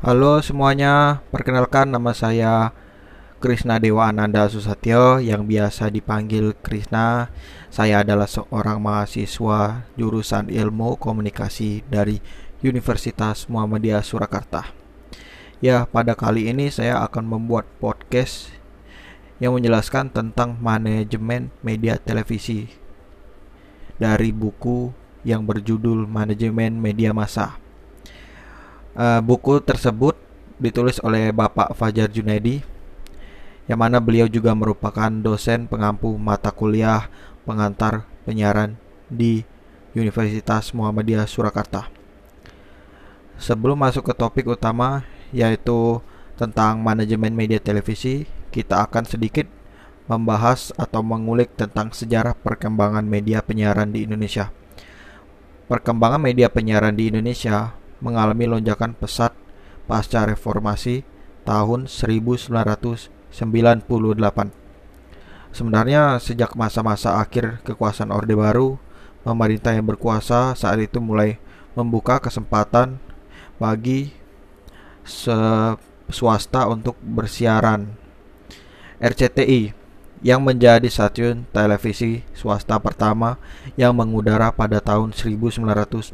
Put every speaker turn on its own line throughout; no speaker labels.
Halo semuanya, perkenalkan nama saya Krisna Dewa Ananda Susatyo yang biasa dipanggil Krisna. Saya adalah seorang mahasiswa jurusan Ilmu Komunikasi dari Universitas Muhammadiyah Surakarta. Ya, pada kali ini saya akan membuat podcast yang menjelaskan tentang manajemen media televisi dari buku yang berjudul Manajemen Media Massa Uh, buku tersebut ditulis oleh Bapak Fajar Junaidi yang mana beliau juga merupakan dosen pengampu mata kuliah pengantar penyiaran di Universitas Muhammadiyah Surakarta. Sebelum masuk ke topik utama yaitu tentang manajemen media televisi, kita akan sedikit membahas atau mengulik tentang sejarah perkembangan media penyiaran di Indonesia. Perkembangan media penyiaran di Indonesia mengalami lonjakan pesat pasca reformasi tahun 1998. Sebenarnya sejak masa-masa akhir kekuasaan Orde Baru, pemerintah yang berkuasa saat itu mulai membuka kesempatan bagi swasta untuk bersiaran. RCTI yang menjadi stasiun televisi swasta pertama yang mengudara pada tahun 1989.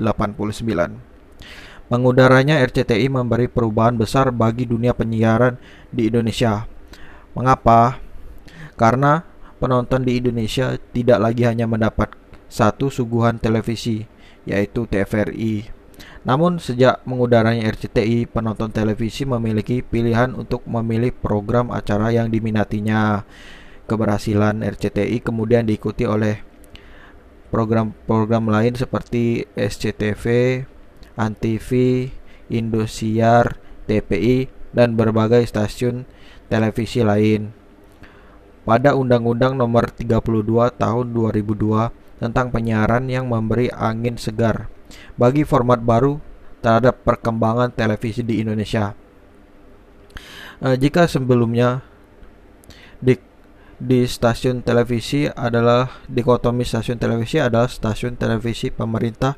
Mengudaranya RCTI memberi perubahan besar bagi dunia penyiaran di Indonesia. Mengapa? Karena penonton di Indonesia tidak lagi hanya mendapat satu suguhan televisi, yaitu TVRI. Namun sejak mengudaranya RCTI, penonton televisi memiliki pilihan untuk memilih program acara yang diminatinya. Keberhasilan RCTI kemudian diikuti oleh program-program lain seperti SCTV, Antv, Indosiar, TPI, dan berbagai stasiun televisi lain. Pada Undang-Undang Nomor 32 Tahun 2002 tentang penyiaran yang memberi angin segar bagi format baru terhadap perkembangan televisi di Indonesia. E, jika sebelumnya di di stasiun televisi adalah dikotomi stasiun televisi adalah stasiun televisi pemerintah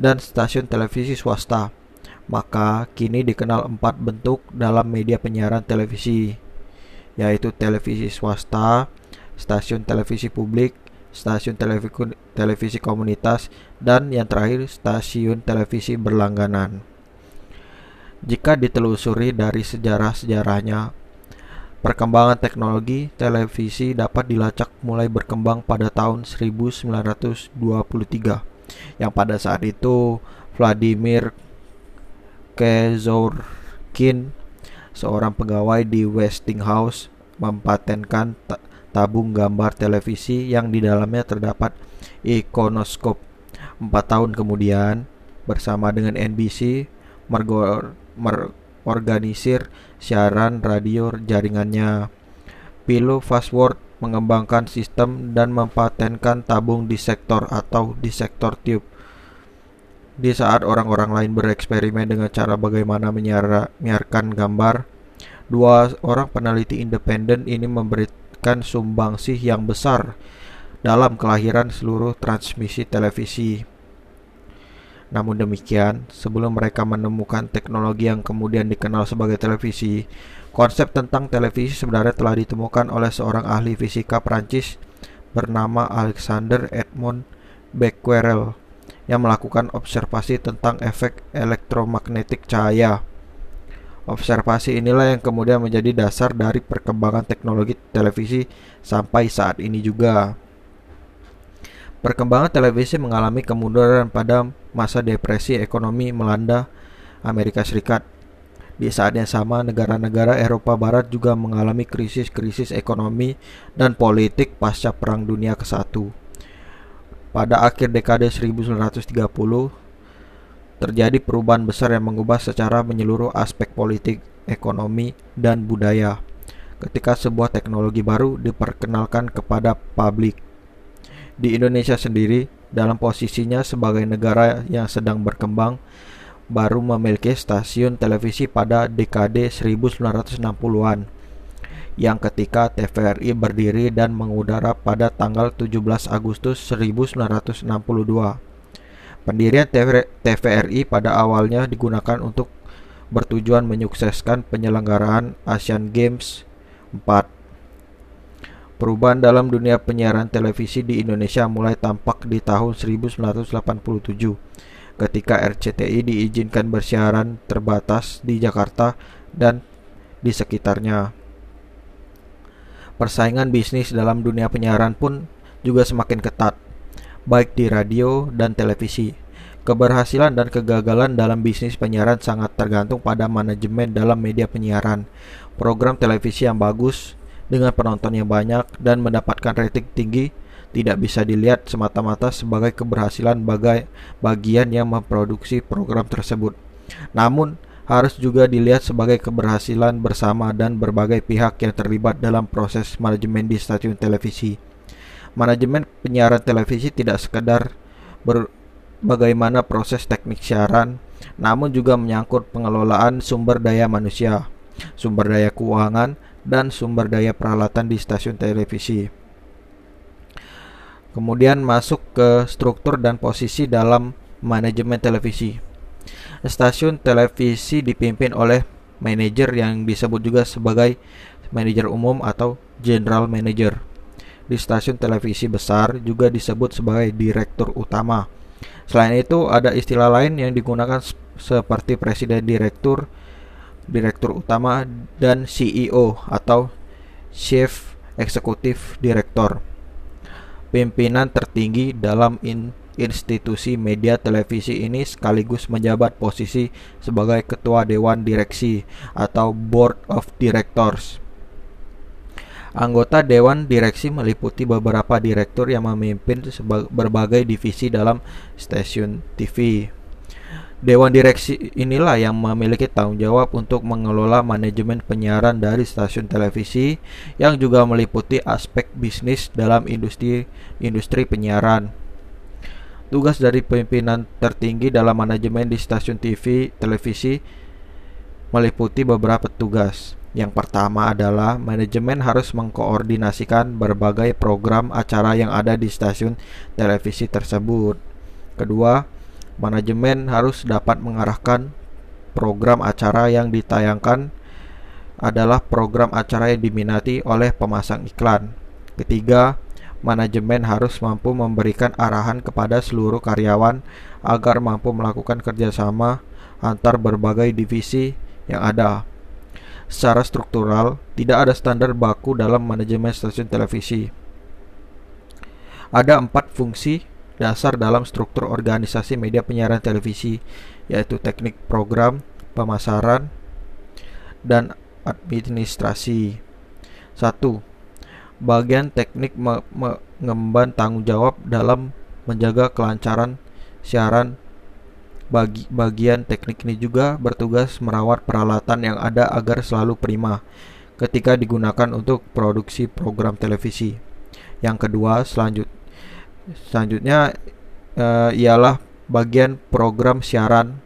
dan stasiun televisi swasta. Maka kini dikenal empat bentuk dalam media penyiaran televisi, yaitu televisi swasta, stasiun televisi publik, stasiun televisi, komunitas, dan yang terakhir stasiun televisi berlangganan. Jika ditelusuri dari sejarah-sejarahnya, perkembangan teknologi televisi dapat dilacak mulai berkembang pada tahun 1923 yang pada saat itu Vladimir Kezorkin seorang pegawai di Westinghouse mempatenkan tabung gambar televisi yang di dalamnya terdapat ikonoskop. Empat tahun kemudian, bersama dengan NBC, mengorganisir siaran radio jaringannya. Pilo Fastword mengembangkan sistem dan mempatenkan tabung di sektor atau di sektor tube. Di saat orang-orang lain bereksperimen dengan cara bagaimana menyiarkan gambar, dua orang peneliti independen ini memberikan sumbangsih yang besar dalam kelahiran seluruh transmisi televisi. Namun demikian, sebelum mereka menemukan teknologi yang kemudian dikenal sebagai televisi, Konsep tentang televisi sebenarnya telah ditemukan oleh seorang ahli fisika Prancis bernama Alexander Edmond Becquerel yang melakukan observasi tentang efek elektromagnetik cahaya. Observasi inilah yang kemudian menjadi dasar dari perkembangan teknologi televisi sampai saat ini juga. Perkembangan televisi mengalami kemunduran pada masa depresi ekonomi melanda Amerika Serikat di saat yang sama, negara-negara Eropa Barat juga mengalami krisis-krisis ekonomi dan politik pasca Perang Dunia ke-1. Pada akhir dekade 1930, terjadi perubahan besar yang mengubah secara menyeluruh aspek politik, ekonomi, dan budaya. Ketika sebuah teknologi baru diperkenalkan kepada publik. Di Indonesia sendiri, dalam posisinya sebagai negara yang sedang berkembang, baru memiliki stasiun televisi pada dekade 1960-an yang ketika TVRI berdiri dan mengudara pada tanggal 17 Agustus 1962. Pendirian TVRI pada awalnya digunakan untuk bertujuan menyukseskan penyelenggaraan Asian Games 4. Perubahan dalam dunia penyiaran televisi di Indonesia mulai tampak di tahun 1987 ketika RCTI diizinkan bersiaran terbatas di Jakarta dan di sekitarnya. Persaingan bisnis dalam dunia penyiaran pun juga semakin ketat, baik di radio dan televisi. Keberhasilan dan kegagalan dalam bisnis penyiaran sangat tergantung pada manajemen dalam media penyiaran. Program televisi yang bagus dengan penonton yang banyak dan mendapatkan rating tinggi tidak bisa dilihat semata-mata sebagai keberhasilan bagai bagian yang memproduksi program tersebut. Namun, harus juga dilihat sebagai keberhasilan bersama dan berbagai pihak yang terlibat dalam proses manajemen di stasiun televisi. Manajemen penyiaran televisi tidak sekedar ber bagaimana proses teknik siaran, namun juga menyangkut pengelolaan sumber daya manusia, sumber daya keuangan, dan sumber daya peralatan di stasiun televisi. Kemudian masuk ke struktur dan posisi dalam manajemen televisi. Stasiun televisi dipimpin oleh manajer yang disebut juga sebagai manajer umum atau general manager. Di stasiun televisi besar juga disebut sebagai direktur utama Selain itu, ada istilah lain yang digunakan seperti presiden direktur, direktur utama, dan CEO atau chief executive director. Pimpinan tertinggi dalam in institusi media televisi ini sekaligus menjabat posisi sebagai ketua dewan direksi atau board of directors. Anggota dewan direksi meliputi beberapa direktur yang memimpin berbagai divisi dalam stasiun TV. Dewan direksi inilah yang memiliki tanggung jawab untuk mengelola manajemen penyiaran dari stasiun televisi yang juga meliputi aspek bisnis dalam industri industri penyiaran. Tugas dari pimpinan tertinggi dalam manajemen di stasiun TV televisi meliputi beberapa tugas yang pertama adalah manajemen harus mengkoordinasikan berbagai program acara yang ada di stasiun televisi tersebut. Kedua, manajemen harus dapat mengarahkan program acara yang ditayangkan adalah program acara yang diminati oleh pemasang iklan. Ketiga, manajemen harus mampu memberikan arahan kepada seluruh karyawan agar mampu melakukan kerjasama antar berbagai divisi yang ada secara struktural, tidak ada standar baku dalam manajemen stasiun televisi. Ada empat fungsi dasar dalam struktur organisasi media penyiaran televisi, yaitu teknik program, pemasaran, dan administrasi. Satu, Bagian teknik mengemban tanggung jawab dalam menjaga kelancaran siaran bagi bagian teknik ini juga bertugas merawat peralatan yang ada agar selalu prima ketika digunakan untuk produksi program televisi. Yang kedua, selanjut selanjutnya uh, ialah bagian program siaran.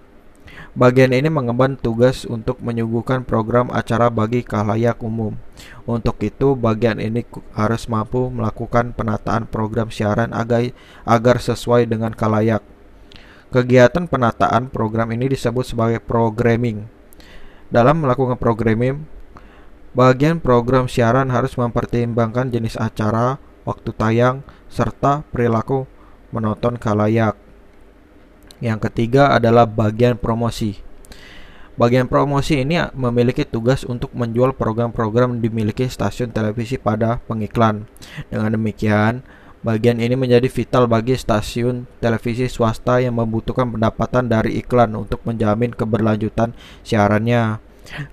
Bagian ini mengemban tugas untuk menyuguhkan program acara bagi khalayak umum. Untuk itu, bagian ini harus mampu melakukan penataan program siaran agar agar sesuai dengan khalayak Kegiatan penataan program ini disebut sebagai programming. Dalam melakukan programming, bagian program siaran harus mempertimbangkan jenis acara, waktu tayang, serta perilaku menonton kalayak. Yang ketiga adalah bagian promosi. Bagian promosi ini memiliki tugas untuk menjual program-program dimiliki stasiun televisi pada pengiklan. Dengan demikian, Bagian ini menjadi vital bagi stasiun televisi swasta yang membutuhkan pendapatan dari iklan untuk menjamin keberlanjutan siarannya.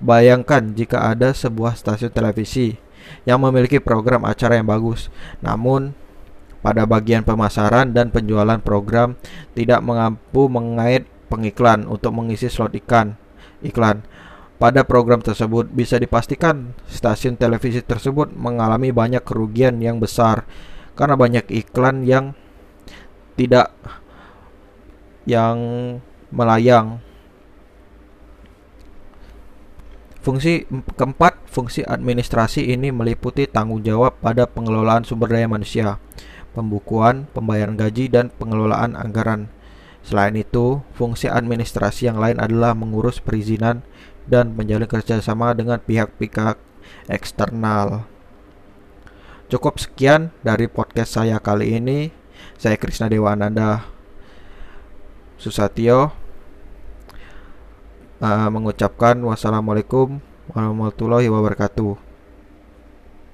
Bayangkan jika ada sebuah stasiun televisi yang memiliki program acara yang bagus, namun pada bagian pemasaran dan penjualan program tidak mampu mengait pengiklan untuk mengisi slot ikan iklan. Pada program tersebut bisa dipastikan stasiun televisi tersebut mengalami banyak kerugian yang besar karena banyak iklan yang tidak yang melayang. Fungsi keempat, fungsi administrasi ini meliputi tanggung jawab pada pengelolaan sumber daya manusia, pembukuan, pembayaran gaji, dan pengelolaan anggaran. Selain itu, fungsi administrasi yang lain adalah mengurus perizinan dan menjalin kerjasama dengan pihak-pihak eksternal. Cukup sekian dari podcast saya kali ini. Saya Krisna Dewa Ananda Susatyo uh, mengucapkan wassalamualaikum warahmatullahi wabarakatuh.